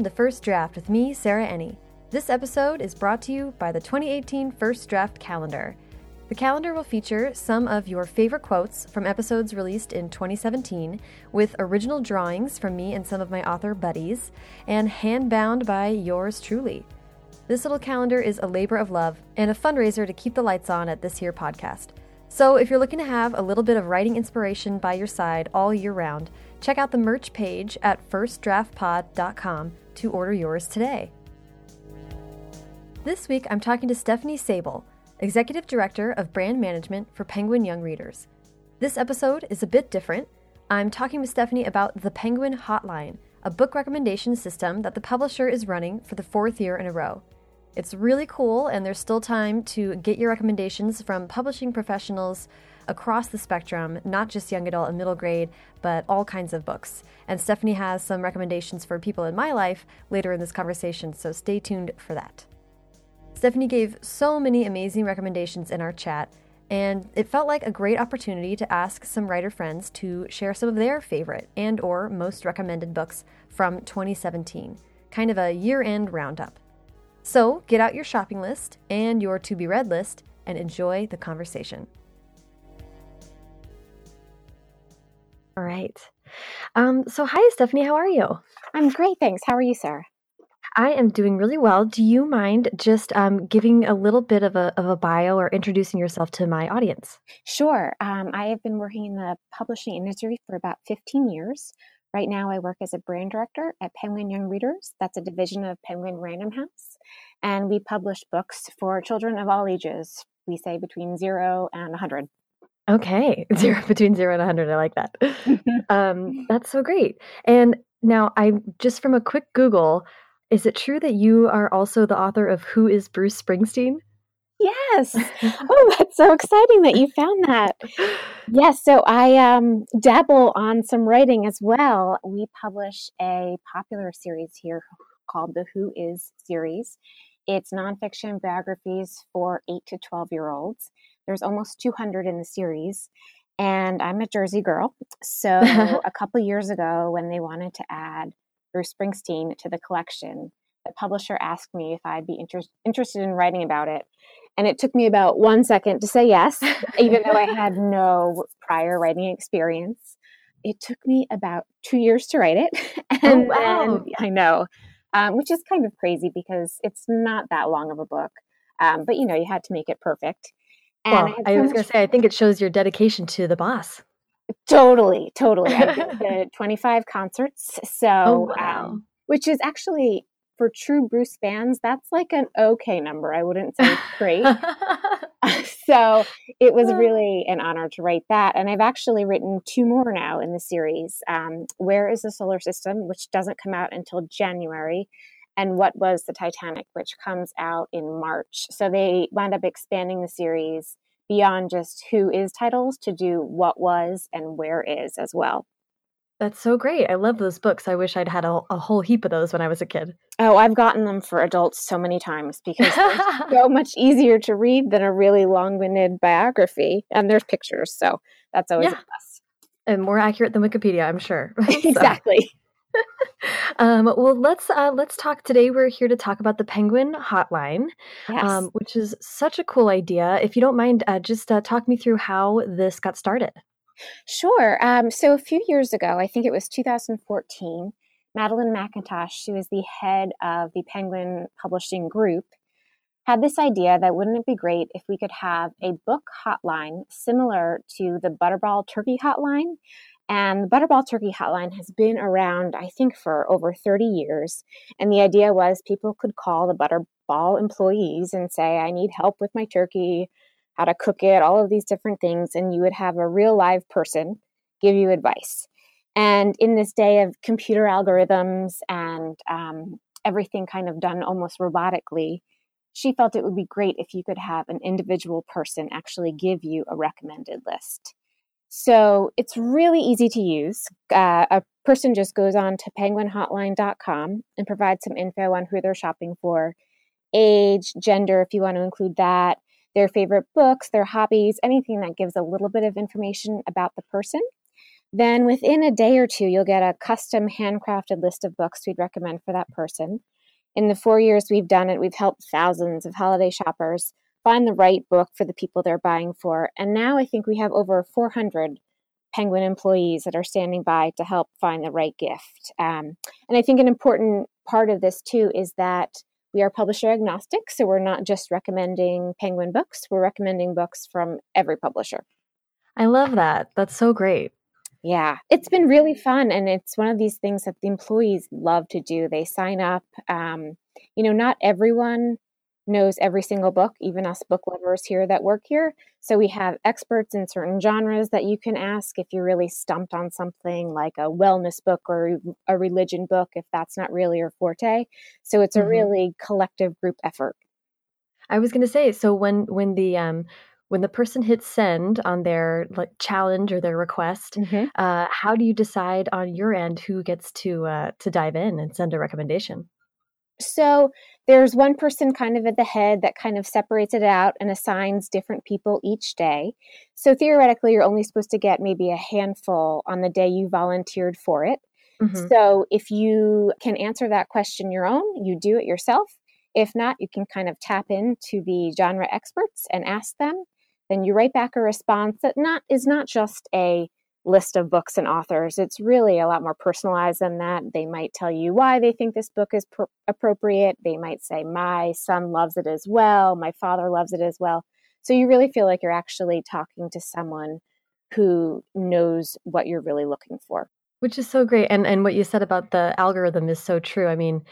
Welcome to First Draft with me, Sarah Enni. This episode is brought to you by the 2018 First Draft Calendar. The calendar will feature some of your favorite quotes from episodes released in 2017, with original drawings from me and some of my author buddies, and hand bound by yours truly. This little calendar is a labor of love and a fundraiser to keep the lights on at this here podcast. So, if you're looking to have a little bit of writing inspiration by your side all year round, check out the merch page at firstdraftpod.com to order yours today. This week, I'm talking to Stephanie Sabol, Executive Director of Brand Management for Penguin Young Readers. This episode is a bit different. I'm talking with Stephanie about the Penguin Hotline, a book recommendation system that the publisher is running for the fourth year in a row. It's really cool, and there's still time to get your recommendations from publishing professionals across the spectrum, not just young adult and middle grade, but all kinds of books. And Stephanie has some recommendations for people in my life later in this conversation, so stay tuned for that. Stephanie gave so many amazing recommendations in our chat, and it felt like a great opportunity to ask some writer friends to share some of their favorite and or most recommended books from 2017, kind of a year-end roundup. So get out your shopping list and your to be read list and enjoy the conversation. All right. Um, so, hi, Stephanie. How are you? I'm great, thanks. How are you, sir? I am doing really well. Do you mind just um, giving a little bit of a, of a bio or introducing yourself to my audience? Sure. Um, I have been working in the publishing industry for about 15 years. Right now, I work as a brand director at Penguin Young Readers. That's a division of Penguin Random House. And we publish books for children of all ages. We say between zero and 100. Okay, zero between zero and 100. I like that. um, that's so great. And now, I just from a quick Google, is it true that you are also the author of Who is Bruce Springsteen? Yes. oh, that's so exciting that you found that. Yes, so I um, dabble on some writing as well. We publish a popular series here called the Who Is series. It's nonfiction biographies for 8 to 12 year olds. There's almost 200 in the series. And I'm a Jersey girl. So a couple years ago, when they wanted to add Bruce Springsteen to the collection, the publisher asked me if I'd be inter- interested in writing about it. And it took me about one second to say yes, even though I had no prior writing experience. It took me about two years to write it. Oh, and oh, wow. then, I know, um, which is kind of crazy because it's not that long of a book. Um, but, you know, you had to make it perfect. And well, I, I was going to say, I think it shows your dedication to the boss. Totally, totally. I did the 25 concerts. So, oh, wow. um, which is actually for true Bruce fans, that's like an okay number. I wouldn't say great. so it was really an honor to write that. And I've actually written two more now in the series um, Where is the Solar System, which doesn't come out until January, and What Was the Titanic, which comes out in March. So they wound up expanding the series beyond just who is titles to do what was and where is as well. That's so great. I love those books. I wish I'd had a, a, whole heap of those when I was a kid. Oh, I've gotten them for adults so many times because they're so much easier to read than a really long winded biography. And there's pictures. So that's always yeah. a plus. And more accurate than Wikipedia, I'm sure. exactly. um, well, let's uh, let's talk today. We're here to talk about the Penguin Hotline, yes. um, which is such a cool idea. If you don't mind, uh, just uh, talk me through how this got started. Sure. Um, so a few years ago, I think it was 2014, Madeline McIntosh, who is the head of the Penguin Publishing Group, had this idea that wouldn't it be great if we could have a book hotline similar to the Butterball Turkey Hotline? And the Butterball Turkey Hotline has been around, I think, for over 30 years. And the idea was people could call the Butterball employees and say, I need help with my turkey how to cook it, all of these different things, and you would have a real live person give you advice. And in this day of computer algorithms and um, everything kind of done almost robotically, she felt it would be great if you could have an individual person actually give you a recommended list. So it's really easy to use. Uh, a person just goes on to penguinhotline.com and provides some info on who they're shopping for, age, gender, if you want to include that, their favorite books, their hobbies, anything that gives a little bit of information about the person. then within a day or two, you'll get a custom handcrafted list of books we'd recommend for that person. In the four years we've done it, we've helped thousands of holiday shoppers find the right book for the people they're buying for. And now I think we have over 400 Penguin employees that are standing by to help find the right gift. Um, and I think an important part of this too is that we are publisher agnostic. So we're not just recommending Penguin books, we're recommending books from every publisher. I love that. That's so great. Yeah, it's been really fun. And it's one of these things that the employees love to do. They sign up. Um, you know, not everyone knows every single book, even us book lovers here that work here. So we have experts in certain genres that you can ask if you're really stumped on something like a wellness book or a religion book, if that's not really your forte. So it's a mm-hmm. really collective group effort. I was going to say, so when when the um, when the person hits send on their like challenge or their request, mm-hmm. uh, how do you decide on your end who gets to uh, to dive in and send a recommendation? So there's one person kind of at the head that kind of separates it out and assigns different people each day. So theoretically, you're only supposed to get maybe a handful on the day you volunteered for it. Mm-hmm. So if you can answer that question your own, you do it yourself. If not, you can kind of tap into the genre experts and ask them then you write back a response that not is not just a list of books and authors. It's really a lot more personalized than that. They might tell you why they think this book is pr- appropriate. They might say, My son loves it as well. My father loves it as well. So you really feel like you're actually talking to someone who knows what you're really looking for. Which is so great. And and what you said about the algorithm is so true. I mean,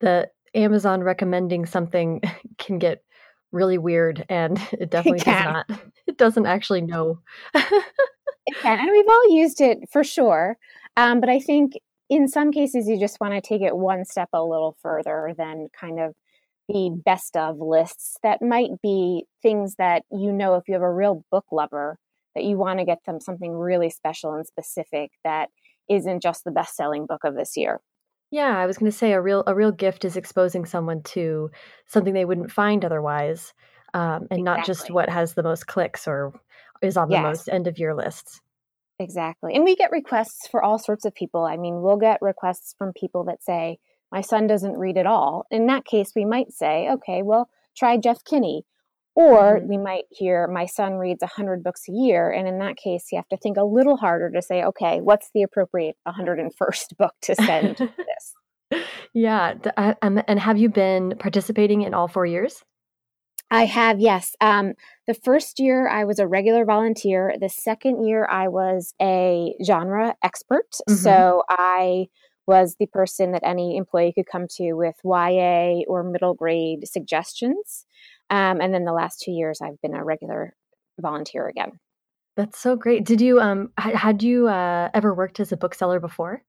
the Amazon recommending something can get really weird and it definitely it does not it doesn't actually know it can and we've all used it for sure um, but i think in some cases you just want to take it one step a little further than kind of the best of lists that might be things that you know if you have a real book lover that you want to get them something really special and specific that isn't just the best selling book of this year yeah, I was going to say a real a real gift is exposing someone to something they wouldn't find otherwise, um, and exactly. not just what has the most clicks or is on the most end of your lists. Exactly, and we get requests for all sorts of people. I mean, we'll get requests from people that say, "My son doesn't read at all." In that case, we might say, "Okay, well, try Jeff Kinney." Or mm-hmm. we might hear, my son reads 100 books a year. And in that case, you have to think a little harder to say, okay, what's the appropriate 101st book to send this? Yeah. And have you been participating in all four years? I have, yes. Um, the first year I was a regular volunteer. The second year I was a genre expert. Mm-hmm. So I was the person that any employee could come to with YA or middle grade suggestions. Um, and then the last two years, I've been a regular volunteer again. That's so great. Did you um had you uh, ever worked as a bookseller before?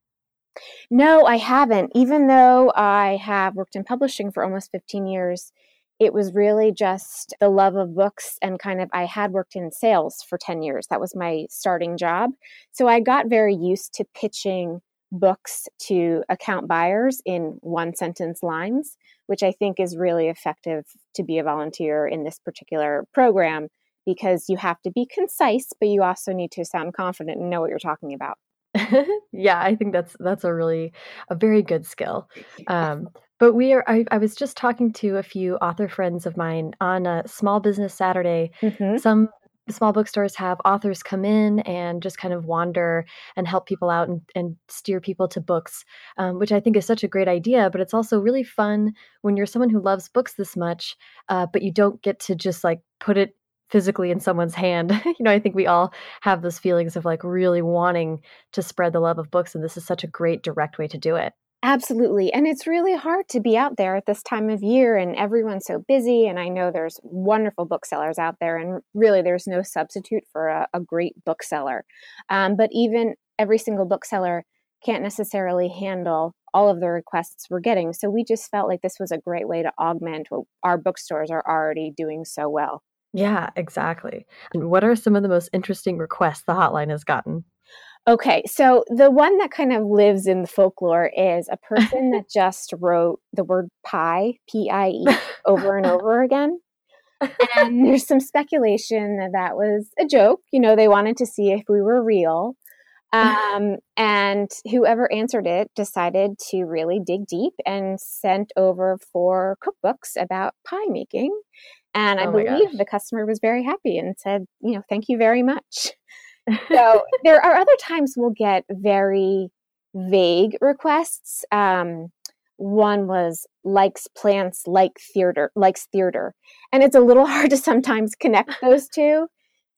No, I haven't. Even though I have worked in publishing for almost 15 years, it was really just the love of books and kind of I had worked in sales for 10 years. That was my starting job. So I got very used to pitching books to account buyers in one sentence lines, which I think is really effective to be a volunteer in this particular program because you have to be concise, but you also need to sound confident and know what you're talking about. yeah, I think that's that's a really a very good skill. Um, but we are. I, I, was just talking to a few author friends of mine on a Small Business Saturday. Mm-hmm. Some small bookstores have authors come in and just kind of wander and help people out and, and steer people to books, um, which I think is such a great idea. But it's also really fun when you're someone who loves books this much, uh, but you don't get to just like put it physically in someone's hand. you know, I think we all have those feelings of like really wanting to spread the love of books, and this is such a great direct way to do it. Absolutely. And it's really hard to be out there at this time of year and everyone's so busy. And I know there's wonderful booksellers out there, and really there's no substitute for a, a great bookseller. Um, but even every single bookseller can't necessarily handle all of the requests we're getting. So we just felt like this was a great way to augment what our bookstores are already doing so well. Yeah, exactly. And what are some of the most interesting requests the hotline has gotten? Okay, so the one that kind of lives in the folklore is a person that just wrote the word pie, P I E, over and over again. And there's some speculation that that was a joke. You know, they wanted to see if we were real. Um, and whoever answered it decided to really dig deep and sent over four cookbooks about pie making. And I oh believe the customer was very happy and said, you know, thank you very much. So there are other times we'll get very vague requests. Um, one was likes plants like theater, likes theater. And it's a little hard to sometimes connect those two.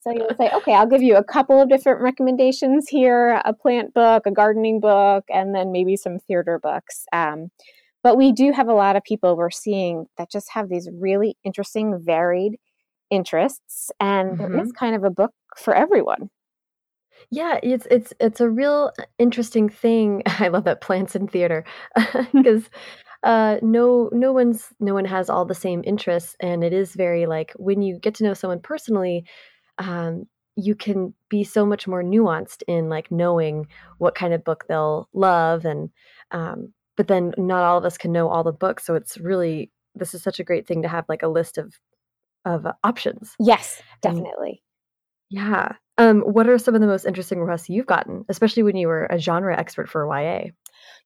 So you'll say, okay, I'll give you a couple of different recommendations here a plant book, a gardening book, and then maybe some theater books. Um, but we do have a lot of people we're seeing that just have these really interesting, varied interests. And mm-hmm. there is kind of a book for everyone. Yeah, it's it's it's a real interesting thing. I love that plants in theater because uh, no no one's no one has all the same interests, and it is very like when you get to know someone personally, um, you can be so much more nuanced in like knowing what kind of book they'll love and um, but then not all of us can know all the books so it's really this is such a great thing to have like a list of of options. Yes definitely. And, yeah um, what are some of the most interesting requests you've gotten especially when you were a genre expert for ya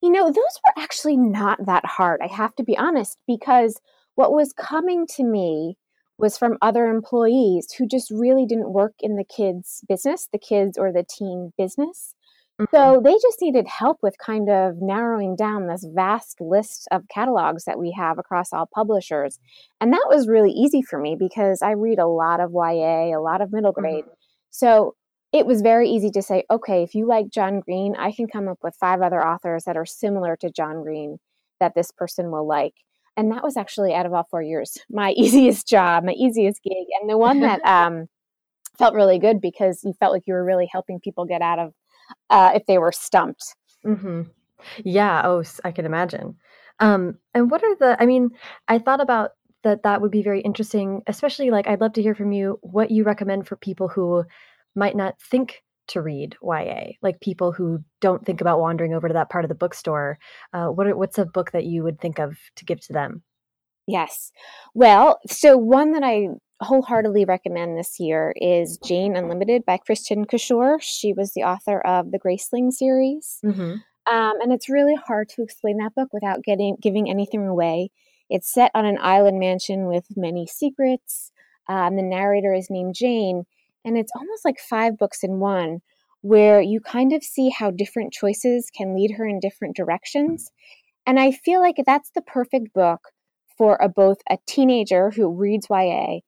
you know those were actually not that hard i have to be honest because what was coming to me was from other employees who just really didn't work in the kids' business, the kids or the teen business. Mm-hmm. So they just needed help with kind of narrowing down this vast list of catalogs that we have across all publishers. And that was really easy for me because I read a lot of YA, a lot of middle grade. Mm-hmm. So it was very easy to say, okay, if you like John Green, I can come up with five other authors that are similar to John Green that this person will like. And that was actually out of all four years, my easiest job, my easiest gig, and the one that um, felt really good because you felt like you were really helping people get out of uh, if they were stumped. Mm-hmm. Yeah. Oh, I can imagine. Um, and what are the? I mean, I thought about that. That would be very interesting, especially like I'd love to hear from you what you recommend for people who might not think to read YA, like people who don't think about wandering over to that part of the bookstore. Uh, what are, what's a book that you would think of to give to them? Yes. Well, so one that I wholeheartedly recommend this year is Jane Unlimited by Kristin Cashore. She was the author of the Graceling series. Mm-hmm. Um, and it's really hard to explain that book without getting giving anything away. It's set on an island mansion with many secrets. Um, the narrator is named Jane, and it's almost like five books in one, where you kind of see how different choices can lead her in different directions. And I feel like that's the perfect book for a, both a teenager who reads YA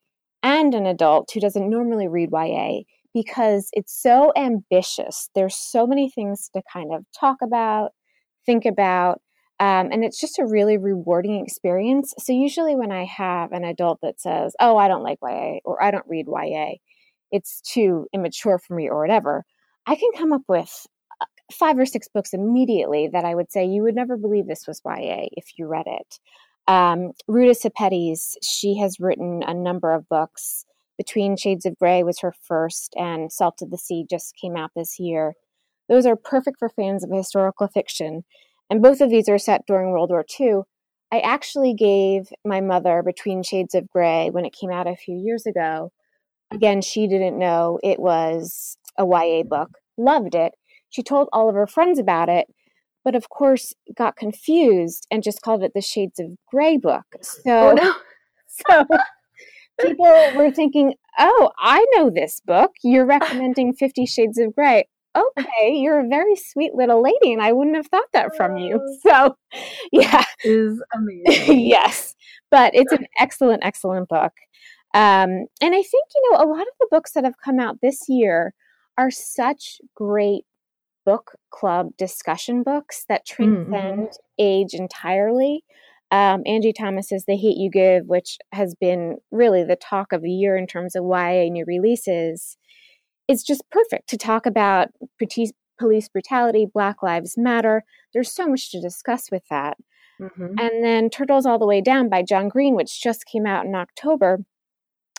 and an adult who doesn't normally read YA because it's so ambitious. There's so many things to kind of talk about, think about, um, and it's just a really rewarding experience. So, usually, when I have an adult that says, Oh, I don't like YA or I don't read YA, it's too immature for me or whatever, I can come up with uh, five or six books immediately that I would say you would never believe this was YA if you read it. Um, Ruta Sepetys, she has written a number of books. Between Shades of Gray was her first, and Salt of the Sea just came out this year. Those are perfect for fans of historical fiction. And both of these are set during World War II. I actually gave my mother Between Shades of Gray when it came out a few years ago Again, she didn't know it was a YA book, loved it. She told all of her friends about it, but of course got confused and just called it the Shades of Grey book. So, oh, no. so people were thinking, oh, I know this book. You're recommending Fifty Shades of Grey. Okay, you're a very sweet little lady, and I wouldn't have thought that from you. So, yeah. Is amazing. yes. But it's an excellent, excellent book. Um, and I think, you know, a lot of the books that have come out this year are such great book club discussion books that transcend mm-hmm. age entirely. Um, Angie Thomas's The Hate U Give, which has been really the talk of the year in terms of YA new releases, is just perfect to talk about police brutality, Black Lives Matter. There's so much to discuss with that. Mm-hmm. And then Turtles All the Way Down by John Green, which just came out in October,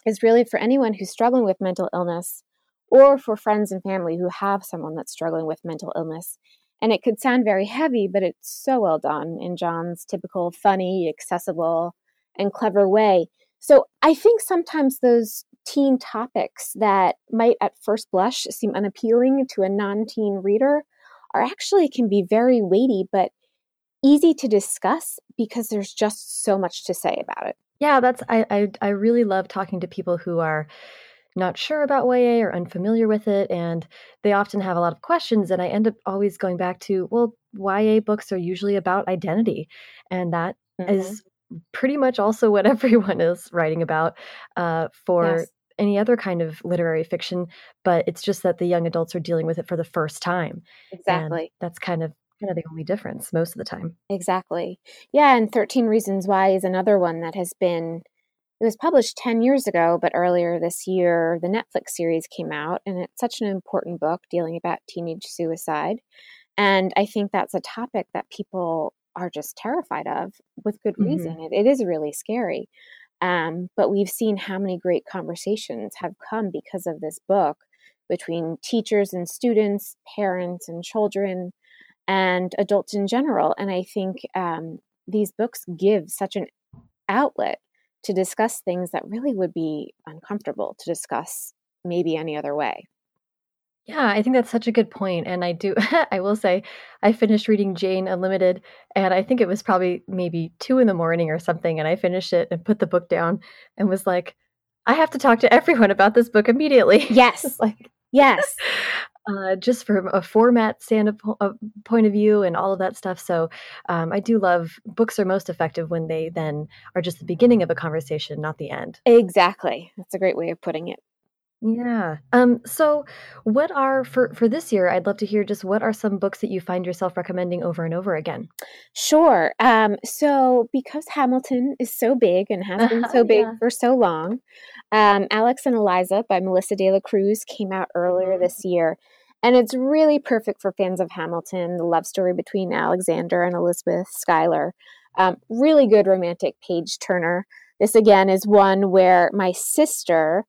is really for anyone who's struggling with mental illness or for friends and family who have someone that's struggling with mental illness. And it could sound very heavy, but it's so well done in John's typical funny, accessible, and clever way. So I think sometimes those teen topics that might at first blush seem unappealing to a non teen reader are actually can be very weighty, but easy to discuss because there's just so much to say about it. Yeah, that's I I, I really love talking to people who are not sure about YA or unfamiliar with it, and they often have a lot of questions. And I end up always going back to, well, YA books are usually about identity, and that mm-hmm. is pretty much also what everyone is writing about uh, for yes. Any other kind of literary fiction. But it's just that the young adults are dealing with it for the first time. Exactly. And that's kind of kind of the only difference most of the time. Exactly. Yeah, and 13 Reasons Why is another one that has been it was published 10 years ago, but earlier this year the Netflix series came out and it's such an important book dealing about teenage suicide. And I think that's a topic that people are just terrified of with good mm-hmm. reason. Mm-hmm. It, it is really scary. Um, but we've seen how many great conversations have come because of this book between teachers and students, parents and children, and adults in general. And I think um, these books give such an outlet to discuss things that really would be uncomfortable to discuss maybe any other way. Yeah, I think that's such a good point. And I do, I will say, I finished reading Jane Unlimited, and I think it was probably maybe two in the morning or something. And I finished it and put the book down and was like, I have to talk to everyone about this book immediately. Yes. like, yes. Uh, just from a format stand uh, point of view and all of that stuff. So um, I do love books are most effective when they then are just the beginning of a conversation, not the end. Exactly. That's a great way of putting it. Yeah. Um, so what are for for this year, I'd love to hear just what are some books that you find yourself recommending over and over again? Sure. Um, so because Hamilton is so big and has been so big yeah. for so long, um, Alex and Eliza by Melissa De La Cruz came out earlier mm-hmm. this year. And it's really perfect for fans of Hamilton, the love story between Alexander and Elizabeth Schuyler. Um, really good romantic page turner. This again is one where my sister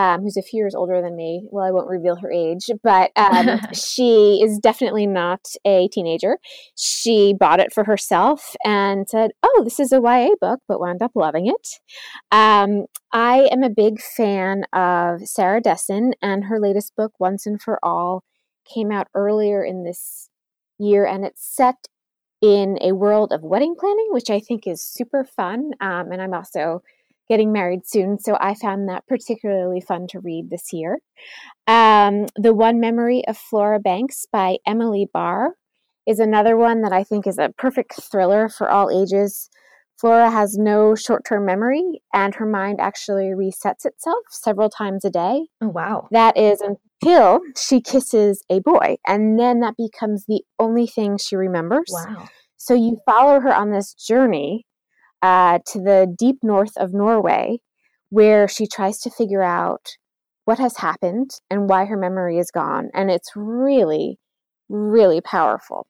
um, who's a few years older than me. Well, I won't reveal her age, but um, she is definitely not a teenager. She bought it for herself and said, Oh, this is a YA book, but wound up loving it. Um, I am a big fan of Sarah Dessen, and her latest book, Once and for All, came out earlier in this year, and it's set in a world of wedding planning, which I think is super fun. Um, and I'm also getting married soon, so I found that particularly fun to read this year. Um, the One Memory of Flora Banks by Emily Barr is another one that I think is a perfect thriller for all ages. Flora has no short term memory, and her mind actually resets itself several times a day. Oh, wow. That is until she kisses a boy, and then that becomes the only thing she remembers. Wow. So you follow her on this journey uh, to the deep north of Norway, where she tries to figure out what has happened and why her memory is gone. And it's really, really powerful.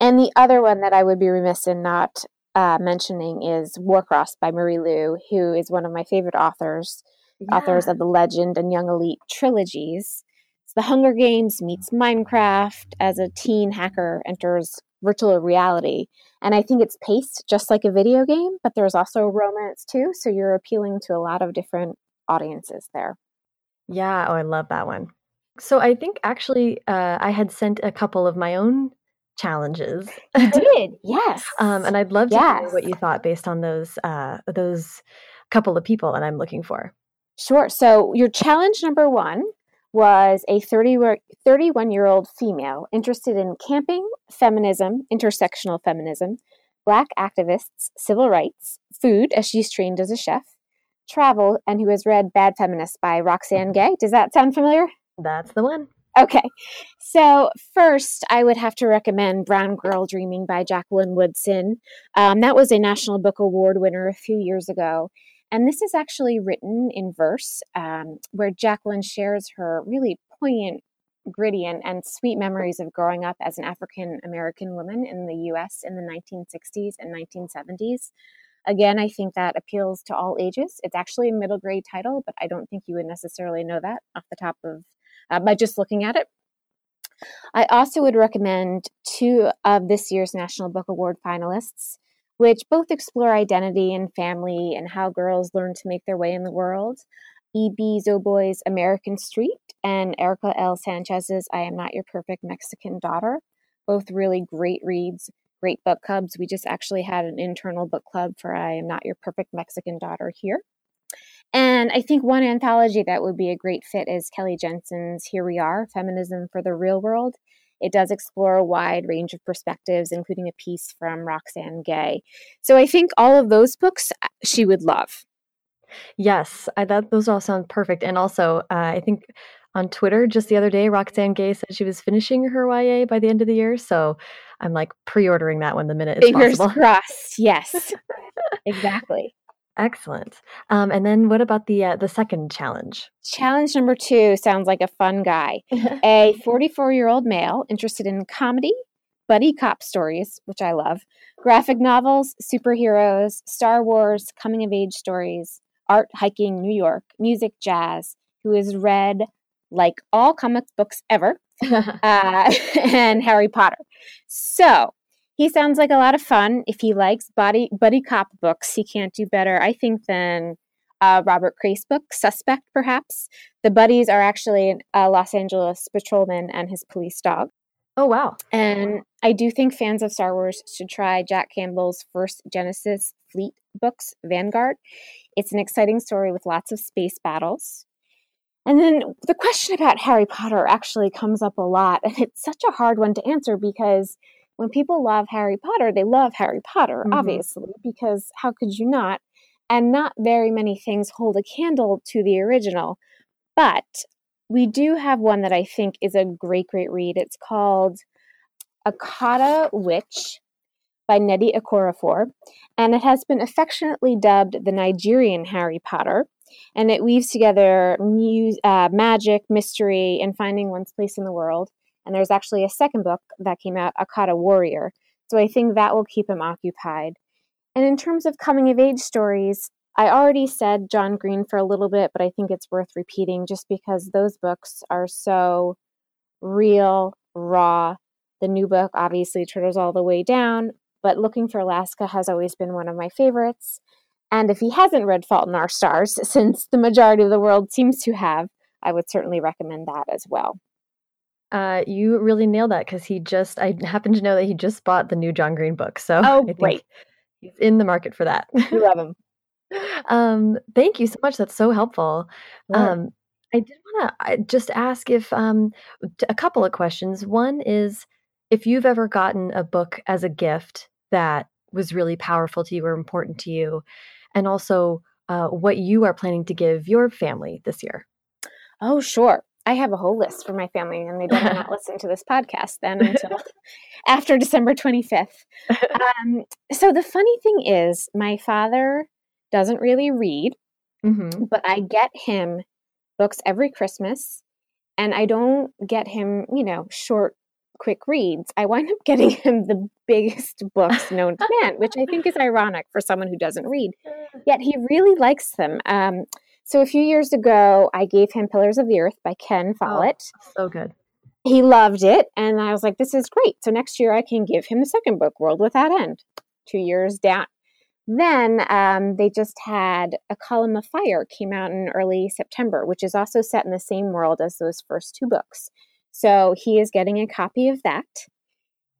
And the other one that I would be remiss in not uh, mentioning is Warcross by Marie Lu, who is one of my favorite authors, yeah. authors of the Legend and Young Elite trilogies. It's the Hunger Games meets Minecraft as a teen hacker enters virtual reality. And I think it's paced just like a video game, but there's also romance too. So you're appealing to a lot of different audiences there. Yeah. Oh, I love that one. So I think actually uh, I had sent a couple of my own challenges. You did, yes. um, and I'd love to yes. hear what you thought based on those uh, those couple of people that I'm looking for. Sure. So your challenge number one was a 30, 31 year old female interested in camping, feminism, intersectional feminism, black activists, civil rights, food, as she's trained as a chef, travel, and who has read Bad Feminists by Roxane Gay. Does that sound familiar? That's the one. Okay. So, first, I would have to recommend Brown Girl Dreaming by Jacqueline Woodson. Um, that was a National Book Award winner a few years ago. And this is actually written in verse, um, where Jacqueline shares her really poignant, gritty, and, and sweet memories of growing up as an African American woman in the US in the 1960s and 1970s. Again, I think that appeals to all ages. It's actually a middle grade title, but I don't think you would necessarily know that off the top of uh, by just looking at it. I also would recommend two of this year's National Book Award finalists which both explore identity and family and how girls learn to make their way in the world. Ibi Zoboi's American Street and Erika L. Sanchez's I Am Not Your Perfect Mexican Daughter. Both really great reads, great book clubs. We just actually had an internal book club for I Am Not Your Perfect Mexican Daughter here. And I think one anthology that would be a great fit is Kelly Jensen's Here We Are Feminism for the Real World. It does explore a wide range of perspectives, including a piece from Roxane Gay. So I think all of those books uh, she would love. Yes, I, that those all sound perfect. And also, uh, I think on Twitter just the other day, Roxane Gay said she was finishing her YA by the end of the year. So I'm like pre-ordering that one the minute it's Fingers possible. crossed. Yes, exactly. Excellent. Um, and then what about the uh, the second challenge? Challenge number two sounds like a fun guy. a 44 year old male interested in comedy, buddy cop stories, which I love, graphic novels, superheroes, Star Wars, coming of age stories, art, hiking, New York, music, jazz, who has read like all comic books ever, uh, and Harry Potter. So he sounds like a lot of fun. If he likes body buddy cop books, he can't do better, I think, than uh, Robert Crais book, Suspect, perhaps. The buddies are actually a Los Angeles patrolman and his police dog. Oh, wow. And I do think fans of Star Wars should try Jack Campbell's first Genesis Fleet books, Vanguard. It's an exciting story with lots of space battles. And then the question about Harry Potter actually comes up a lot, and it's such a hard one to answer because when people love Harry Potter, they love Harry Potter, mm-hmm. obviously, because how could you not? And not very many things hold a candle to the original. But we do have one that I think is a great, great read. It's called Akata Witch by Nnedi Okorafor, and it has been affectionately dubbed the Nigerian Harry Potter. And it weaves together mu- uh, magic, mystery, and finding one's place in the world. And there's actually a second book that came out, Akata Warrior. So I think that will keep him occupied. And in terms of coming of age stories, I already said John Green for a little bit, but I think it's worth repeating just because those books are so real, raw. The new book, obviously, Turtles All the Way Down, but Looking for Alaska has always been one of my favorites. And if he hasn't read Fault in Our Stars, since the majority of the world seems to have, I would certainly recommend that as well. Uh, you really nailed that because he just, I happen to know that he just bought the new John Green book. So oh, great. he's in the market for that. We love him. um, thank you so much. That's so helpful. Yeah. Um, I did want to just ask if um, a couple of questions. One is if you've ever gotten a book as a gift that was really powerful to you or important to you, and also uh, what you are planning to give your family this year. Oh, sure. I have a whole list for my family, and they better not listen to this podcast then until after December 25th. Um, so, the funny thing is, my father doesn't really read, mm-hmm. but I get him books every Christmas, and I don't get him, you know, short, quick reads. I wind up getting him the biggest books known to man, which I think is ironic for someone who doesn't read. Yet he really likes them. Um, so a few years ago, I gave him Pillars of the Earth by Ken oh, Follett. Oh, so good. He loved it. And I was like, this is great. So next year I can give him the second book, World Without End. Two years down. Then um, they just had A Column of Fire came out in early September, which is also set in the same world as those first two books. So he is getting a copy of that.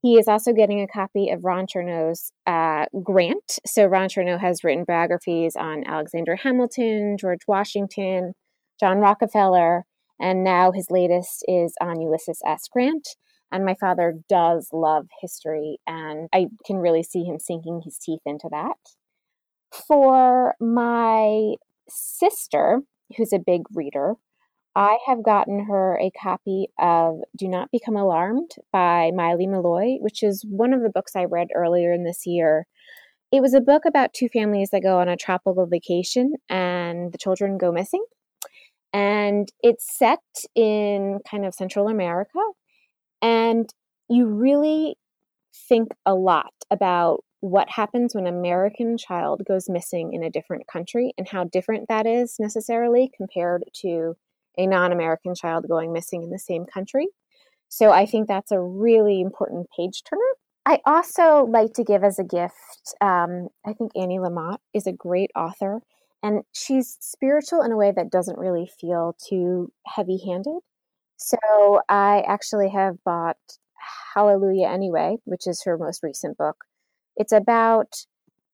He is also getting a copy of Ron Chernow's uh, Grant. So Ron Chernow has written biographies on Alexander Hamilton, George Washington, John Rockefeller, and now his latest is on Ulysses S. Grant. And my father does love history, and I can really see him sinking his teeth into that. For my sister, who's a big reader, I have gotten her a copy of Do Not Become Alarmed by Maile Meloy, which is one of the books I read earlier in this year. It was a book about two families that go on a tropical vacation and the children go missing. And it's set in kind of Central America. And you really think a lot about what happens when an American child goes missing in a different country and how different that is necessarily compared to a non American child going missing in the same country. So I think that's a really important page turner. I also like to give as a gift, um, I think Annie Lamott is a great author. And she's spiritual in a way that doesn't really feel too heavy handed. So I actually have bought Hallelujah Anyway, which is her most recent book. It's about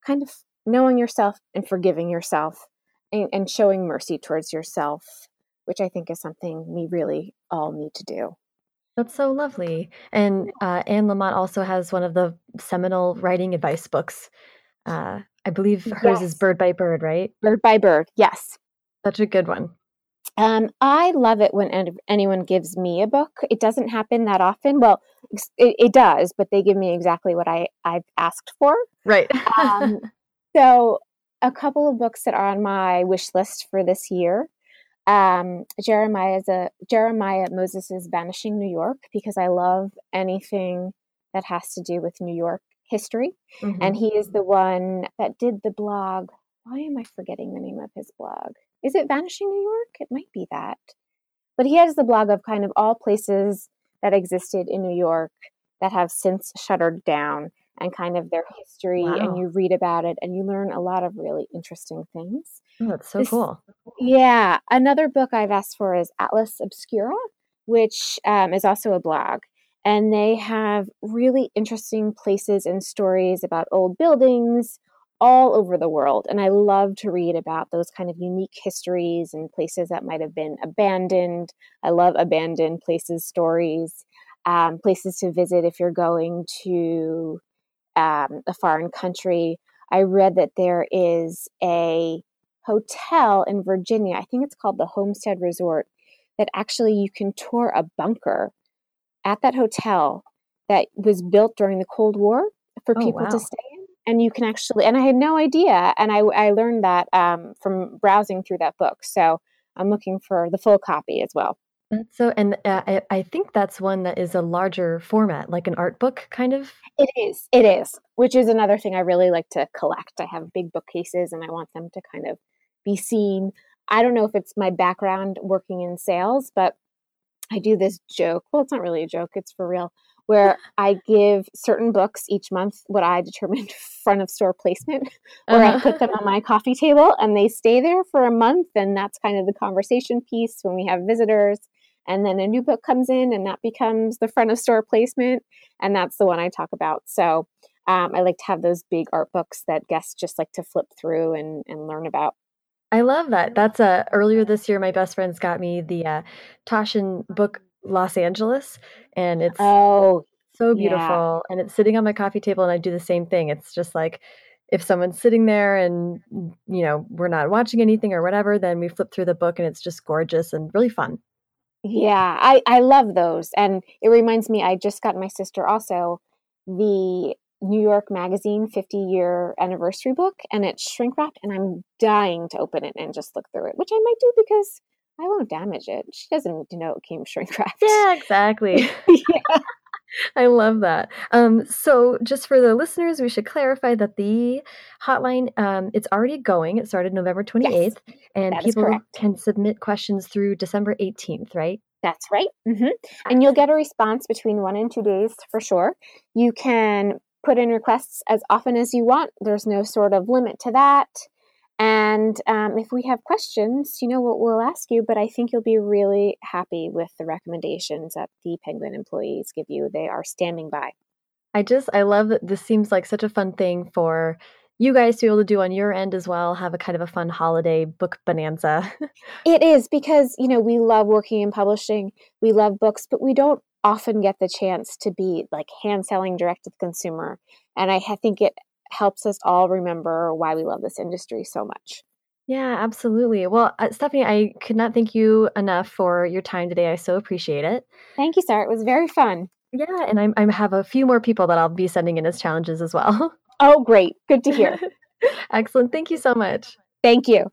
kind of knowing yourself and forgiving yourself and, and showing mercy towards yourself, which I think is something we really all need to do. That's so lovely. And uh, Anne Lamott also has one of the seminal writing advice books. Uh, I believe hers yes. is Bird by Bird, right? Bird by Bird, yes. Such a good one. Um, I love it when anyone gives me a book. It doesn't happen that often. Well, it, it does, but they give me exactly what I, I've asked for. Right. um, so, a couple of books that are on my wish list for this year um, Jeremiah's a Jeremiah Moss's Vanishing New York because I love anything that has to do with New York history, mm-hmm. and he is the one that did the blog. Why am I forgetting the name of his blog? Is it Vanishing New York? It might be that, but he has the blog of kind of all places that existed in New York that have since shuttered down and kind of their history wow. and you read about it and you learn a lot of really interesting things. Oh, that's so this, cool. Yeah. Another book I've asked for is Atlas Obscura, which um, is also a blog. And they have really interesting places and stories about old buildings all over the world. And I love to read about those kind of unique histories and places that might have been abandoned. I love abandoned places stories. Um, places to visit if you're going to um, a foreign country. I read that there is a hotel in Virginia, I think it's called the Homestead Resort, that actually you can tour a bunker at that hotel that was built during the Cold War for oh, people wow. to stay in. And you can actually, and I had no idea. And I, I learned that um, from browsing through that book. So I'm looking for the full copy as well. That's so, and uh, I, I think that's one that is a larger format, like an art book kind of. It is. It is, which is another thing I really like to collect. I have big bookcases and I want them to kind of be seen. I don't know if it's my background working in sales, but I do this joke. Well, it's not really a joke, it's for real, where I give certain books each month what I determined front of store placement, where uh-huh. I put them on my coffee table and they stay there for a month. And that's kind of the conversation piece when we have visitors and then a new book comes in and that becomes the front of store placement and that's the one i talk about. So um, i like to have those big art books that guests just like to flip through and, and learn about. I love that. That's uh, earlier this year my best friends got me the uh, Taschen book los angeles and it's oh so beautiful yeah. and it's sitting on my coffee table and i do the same thing. It's just like if someone's sitting there and you know we're not watching anything or whatever then we flip through the book and it's just gorgeous and really fun yeah, I I love those, and it reminds me. I just got my sister also the New York Magazine 50 year anniversary book, and it's shrink wrapped, and I'm dying to open it and just look through it, which I might do because I won't damage it. She doesn't know it came shrink wrapped. Yeah, exactly. yeah. I love that. Um, so, just for the listeners, we should clarify that the hotline um, it's already going. It started November twenty eighth, yes, and people can submit questions through December eighteenth. Right? That's right. Mm-hmm. And you'll get a response between one and two days for sure. You can put in requests as often as you want. There's no sort of limit to that. And um, if we have questions, you know what we'll ask you, but I think you'll be really happy with the recommendations that the Penguin employees give you. They are standing by. I just, I love that this seems like such a fun thing for you guys to be able to do on your end as well. Have a kind of a fun holiday book bonanza. it is because, you know, we love working in publishing, we love books, but we don't often get the chance to be like hand selling direct to the consumer. And I think it helps us all remember why we love this industry so much. Yeah, absolutely. Well, uh, Stephanie, I could not thank you enough for your time today. I so appreciate it. Thank you, Sarah. It was very fun. Yeah, and I, I have a few more people that I'll be sending in as challenges as well. Oh, great. Good to hear. Excellent. Thank you so much. Thank you.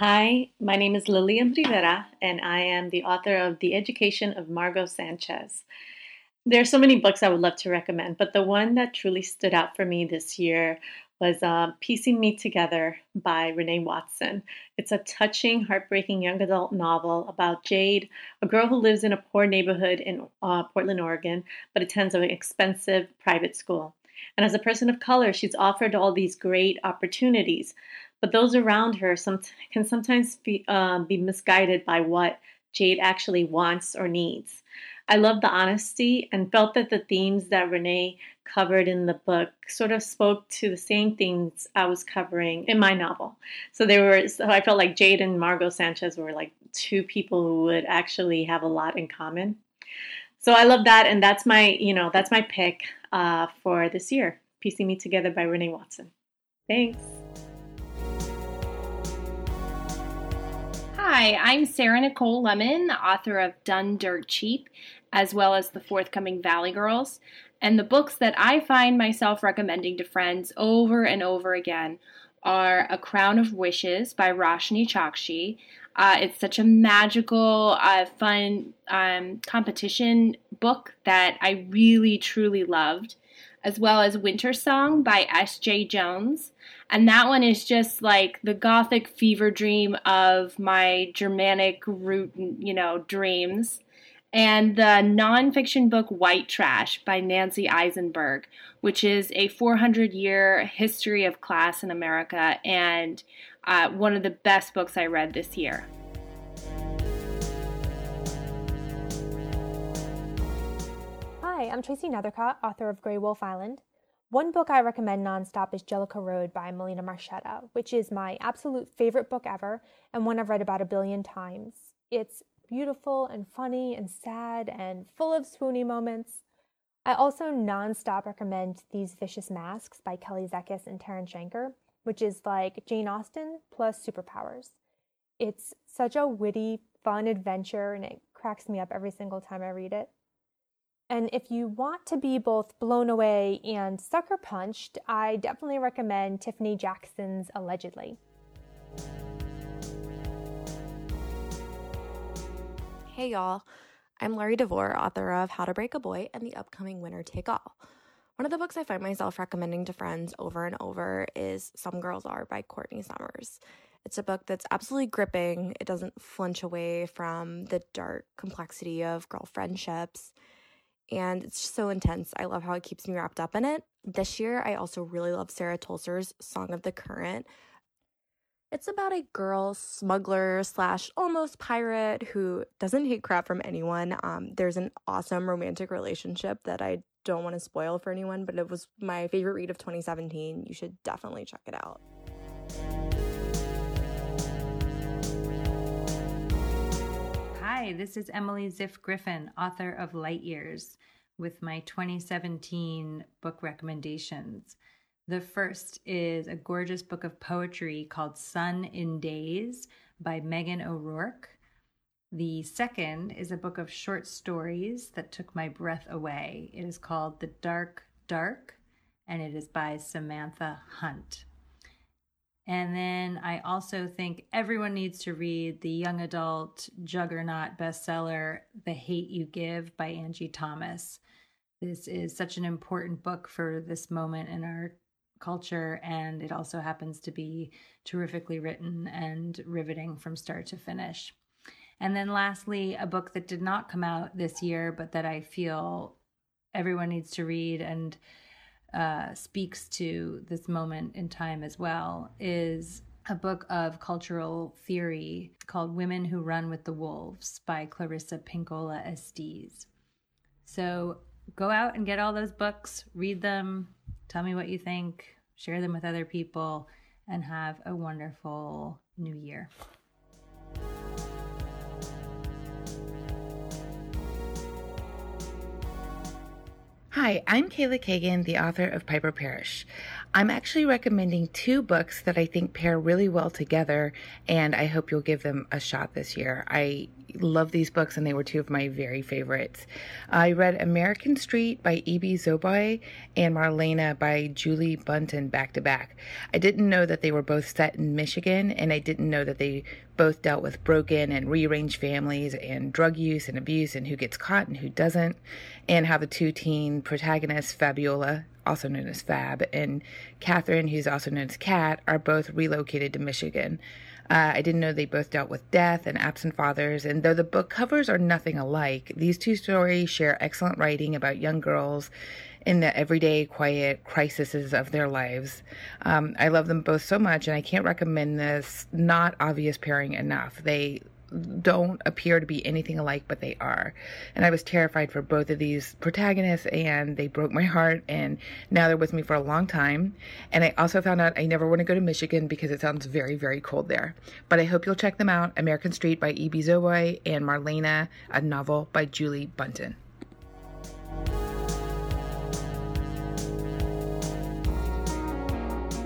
Hi, my name is Lilliam Rivera, and I am the author of The Education of Margot Sanchez. There are so many books I would love to recommend, but the one that truly stood out for me this year was uh, Piecing Me Together by Renee Watson. It's a touching, heartbreaking young adult novel about Jade, a girl who lives in a poor neighborhood in uh, Portland, Oregon, but attends an expensive private school. And as a person of color, she's offered all these great opportunities, but those around her some, can sometimes be, uh, be misguided by what Jade actually wants or needs. I love the honesty and felt that the themes that Renee covered in the book sort of spoke to the same things I was covering in my novel. So they were so I felt like Jade and Margot Sanchez were like two people who would actually have a lot in common. So I love that and that's my, you know, that's my pick uh, for this year. Piecing Me Together by Renee Watson. Thanks. Hi, I'm Sarah Nicole Lemon, author of Done Dirt Cheap, as well as the forthcoming Valley Girls. And the books that I find myself recommending to friends over and over again are A Crown of Wishes by Roshani Chokshi. Uh, it's such a magical, uh, fun um, competition book that I really, truly loved, as well as Winter Song by S.J. Jones. And that one is just like the gothic fever dream of my Germanic root, you know, dreams and the nonfiction book White Trash by Nancy Isenberg, which is a 400 year history of class in America and uh, one of the best books I read this year. Hi, I'm Tracy Nethercott, author of Grey Wolf Island. One book I recommend nonstop is Jellicoe Road by Melina Marchetta, which is my absolute favorite book ever and one I've read about a billion times. It's beautiful and funny and sad and full of swoony moments. I also nonstop recommend These Vicious Masks by Kelly Zekas and Tarun Shanker, which is like Jane Austen plus superpowers. It's such a witty, fun adventure and it cracks me up every single time I read it. And if you want to be both blown away and sucker punched, I definitely recommend Tiffany Jackson's Allegedly. Hey y'all, I'm Laurie DeVore, author of How to Break a Boy and the upcoming Winner Take All. One of the books I find myself recommending to friends over and over is Some Girls Are by Courtney Summers. It's a book that's absolutely gripping. It doesn't flinch away from the dark complexity of girl friendships. And it's just so intense. I love how it keeps me wrapped up in it. This year, I also really love Sarah Tolcser's Song of the Current, it's about a girl smuggler slash almost pirate who doesn't hate crap from anyone. Um, there's an awesome romantic relationship that I don't want to spoil for anyone, but it was my favorite read of 2017. You should definitely check it out. Hi, this is Emily Ziff Griffin, author of Light Years, with my 2017 book recommendations. The first is a gorgeous book of poetry called Sun in Days by Megan O'Rourke. The second is a book of short stories that took my breath away. It is called The Dark Dark, and it is by Samantha Hunt. And then I also think everyone needs to read the young adult juggernaut bestseller, The Hate U Give by Angie Thomas. This is such an important book for this moment in our culture, and it also happens to be terrifically written and riveting from start to finish. And then, lastly, a book that did not come out this year, but that I feel everyone needs to read and uh, speaks to this moment in time as well is a book of cultural theory called Women Who Run with the Wolves by Clarissa Pinkola Estes. So go out and get all those books, read them, Tell me what you think, share them with other people, and have a wonderful new year. Hi, I'm Kayla Cagan, the author of Piper Perish. I'm actually recommending two books that I think pair really well together, and I hope you'll give them a shot this year. I love these books, and they were two of my very favorites. I read American Street by Ibi Zoboi and Marlena by Julie Buntin back to back. I didn't know that they were both set in Michigan, and I didn't know that they both dealt with broken and rearranged families and drug use and abuse and who gets caught and who doesn't, and how the two teen protagonists, Fabiola, also known as Fab, and Catherine, who's also known as Cat, are both relocated to Michigan. Uh, I didn't know they both dealt with death and absent fathers, and though the book covers are nothing alike, these two stories share excellent writing about young girls in the everyday, quiet crises of their lives. Um, I love them both so much, and I can't recommend this not obvious pairing enough. They don't appear to be anything alike, but they are. And I was terrified for both of these protagonists, and they broke my heart. And now they're with me for a long time. And I also found out I never want to go to Michigan because it sounds very, very cold there. But I hope you'll check them out American Street by Ibi Zoboi and Marlena, a novel by Julie Buntin.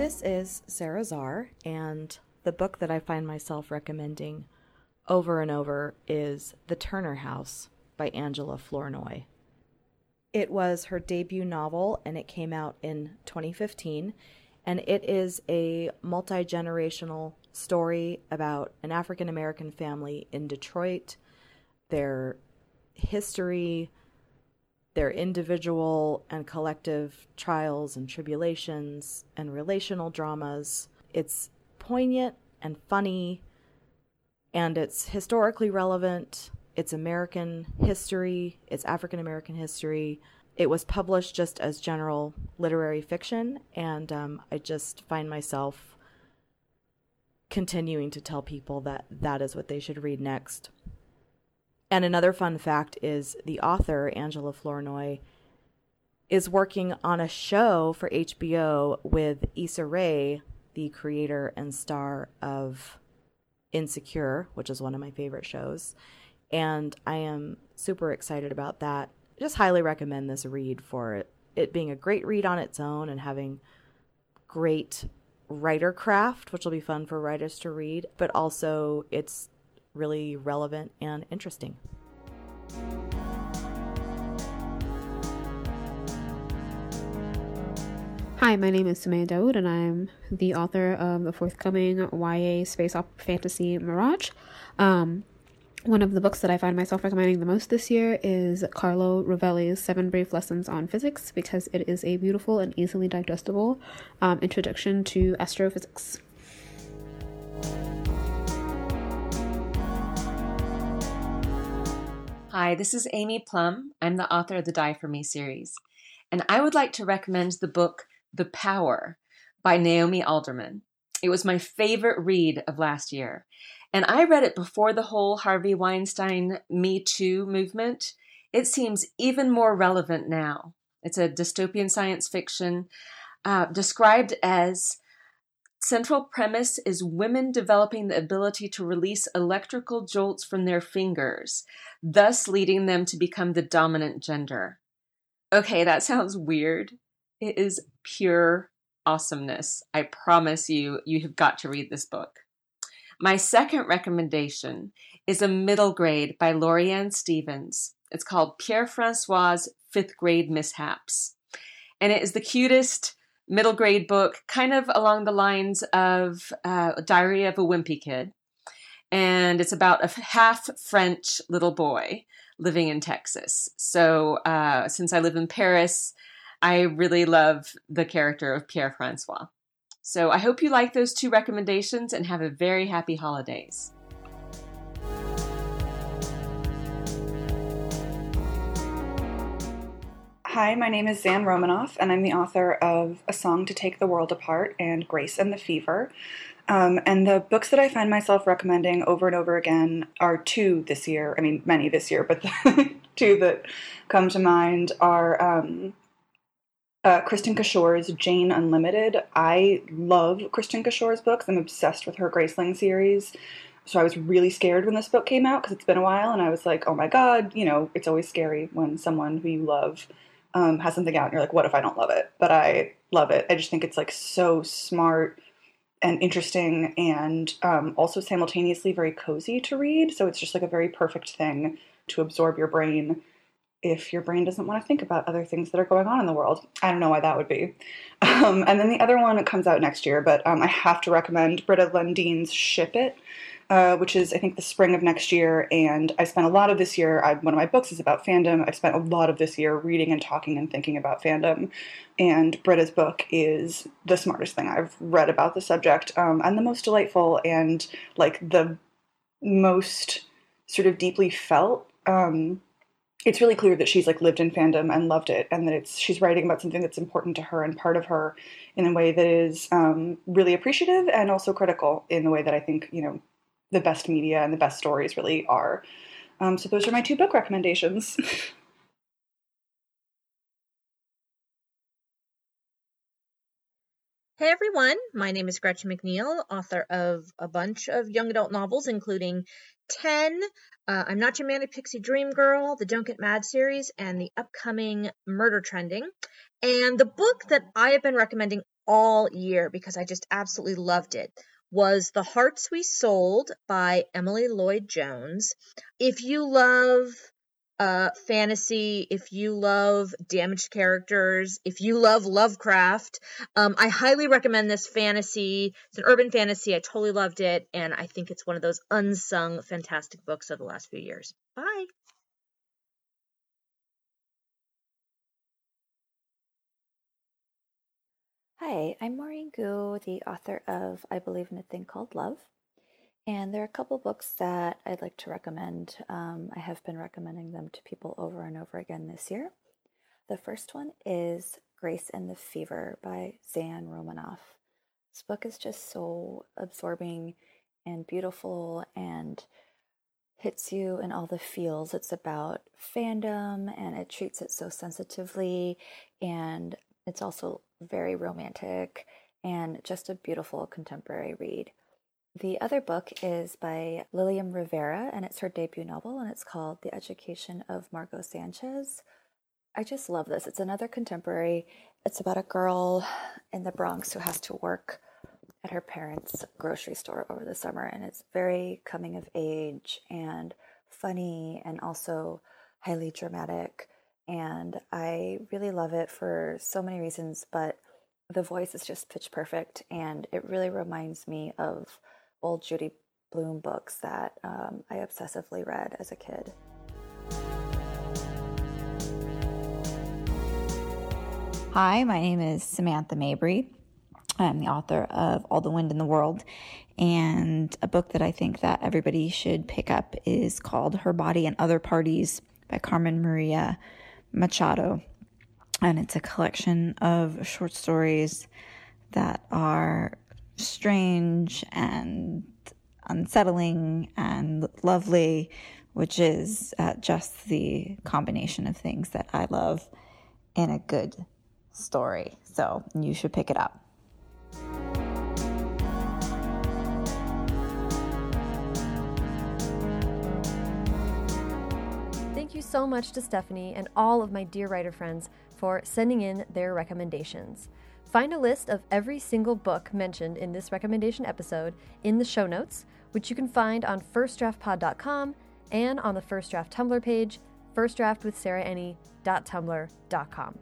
This is Sara Zarr, and the book that I find myself recommending over and over is The Turner House by Angela Flournoy. It was her debut novel and it came out in 2015. And it is a multi generational story about an African American family in Detroit, their history, their individual and collective trials and tribulations and relational dramas. It's poignant and funny and it's historically relevant. It's American history, it's African American history. It was published just as general literary fiction, and um, I just find myself continuing to tell people that that is what they should read next. And another fun fact is the author, Angela Flournoy, is working on a show for HBO with Issa Rae, the creator and star of Insecure, which is one of my favorite shows. And I am super excited about that. Just highly recommend this read for it, it being a great read on its own and having great writer craft, which will be fun for writers to read, but also it's really relevant and interesting. Hi, my name is Somaiya Daud, and I'm the author of the forthcoming YA space opera fantasy Mirage. Um, one of the books that I find myself recommending the most this year is Carlo Rovelli's Seven Brief Lessons on Physics because it is a beautiful and easily digestible um, introduction to astrophysics. Hi, this is Amy Plum. I'm the author of the Die For Me series, and I would like to recommend the book the Power by Naomi Alderman. It was my favorite read of last year. And I read it before the whole Harvey Weinstein Me Too movement. It seems even more relevant now. It's a dystopian science fiction uh, described as central premise is women developing the ability to release electrical jolts from their fingers, thus leading them to become the dominant gender. Okay, that sounds weird, it is pure awesomeness. I promise you, you have got to read this book. My second recommendation is a middle grade by Lorianne Stevens. It's called Pierre Francois' Fifth Grade Mishaps. And it is the cutest middle grade book, kind of along the lines of uh, Diary of a Wimpy Kid. And it's about a half French little boy living in Texas. So, uh, since I live in Paris, I really love the character of Pierre Francois. So I hope you like those two recommendations and have a very happy holidays. Hi, my name is Zan Romanoff, and I'm the author of A Song to Take the World Apart and Grace and the Fever. Um, and the books that I find myself recommending over and over again are two this year. I mean, many this year, but the two that come to mind are um, uh, Kristin Cashore's Jane Unlimited. I love Kristin Cashore's books. I'm obsessed with her Graceling series. So I was really scared when this book came out because it's been a while, and I was like, oh my god, you know, it's always scary when someone who you love um, has something out, and you're like, what if I don't love it? But I love it. I just think it's like so smart and interesting, and um, also simultaneously very cozy to read. So it's just like a very perfect thing to absorb your brain if your brain doesn't want to think about other things that are going on in the world. I don't know why that would be. Um, and then the other one comes out next year, but um, I have to recommend Britta Lundin's Ship It. Uh, which is I think the spring of next year. And I spent a lot of this year. I, one of my books is about fandom. I've spent a lot of this year reading and talking and thinking about fandom. And Britta's book is the smartest thing I've read about the subject, um, and the most delightful, and like the most sort of deeply felt. Um, it's really clear that she's like lived in fandom and loved it, and that it's she's writing about something that's important to her and part of her in a way that is um, really appreciative and also critical in the way that I think you know the best media and the best stories really are. Um, so those are my two book recommendations. Hey everyone, my name is Gretchen McNeil, author of a bunch of young adult novels, including 10, uh, I'm Not Your Manic Pixie Dream Girl, the Don't Get Mad series, and the upcoming Murder Trending. And the book that I have been recommending all year because I just absolutely loved it was The Hearts We Sold by Emily Lloyd Jones. If you love uh, fantasy, if you love damaged characters, if you love Lovecraft, um, I highly recommend this fantasy. It's an urban fantasy. I totally loved it, and I think it's one of those unsung fantastic books of the last few years. Bye. Hi, I'm Maurene Goo, the author of I Believe in a Thing Called Love. And there are a couple books that I'd like to recommend. Um, I have been recommending them to people over and over again this year. The first one is Grace and the Fever by Zan Romanoff. This book is just so absorbing and beautiful and hits you in all the feels. It's about fandom and it treats it so sensitively and it's also very romantic and just a beautiful contemporary read. The other book is by Lilliam Rivera, and it's her debut novel, and it's called The Education of Margot Sanchez. I just love this. It's another contemporary. It's about a girl in the Bronx who has to work at her parents' grocery store over the summer, and it's very coming of age and funny and also highly dramatic. And I really love it for so many reasons, but the voice is just pitch perfect, and it really reminds me of old Judy Blume books that um, I obsessively read as a kid. Hi, my name is Samantha Mabry. I'm the author of All the Wind in the World, and a book that I think that everybody should pick up is called Her Body and Other Parties by Carmen Maria Machado. And it's a collection of short stories that are strange and unsettling and lovely, which is uh, just the combination of things that I love in a good story. So you should pick it up. So much to Stephanie and all of my dear writer friends for sending in their recommendations. Find a list of every single book mentioned in this recommendation episode in the show notes, which you can find on firstdraftpod.com and on the First Draft Tumblr page, firstdraftwithsarahenni.tumblr.com.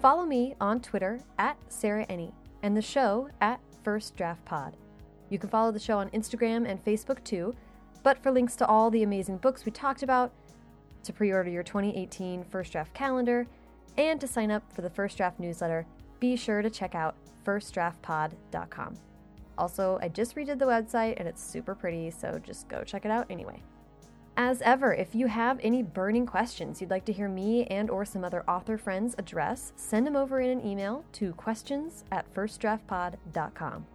Follow me on Twitter at Sarah Enni and the show at First Draft Pod. You can follow the show on Instagram and Facebook too, but for links to all the amazing books we talked about, to pre order your 2018 First Draft calendar, and to sign up for the First Draft newsletter, be sure to check out firstdraftpod.com. Also, I just redid the website and it's super pretty, so just go check it out anyway. As ever, if you have any burning questions you'd like to hear me and or some other author friends address, send them over in an email to questions at firstdraftpod.com.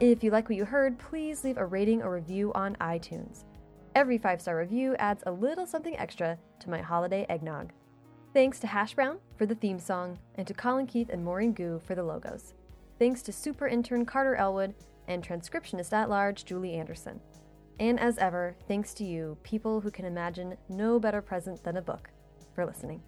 If you like what you heard, please leave a rating or review on iTunes. Every five-star review adds a little something extra to my holiday eggnog. Thanks to Hash Brown for the theme song, and to Colin Keith and Maurene Goo for the logos. Thanks to super intern Carter Elwood and transcriptionist at large Julie Anderson. And as ever, thanks to you, people who can imagine no better present than a book, for listening.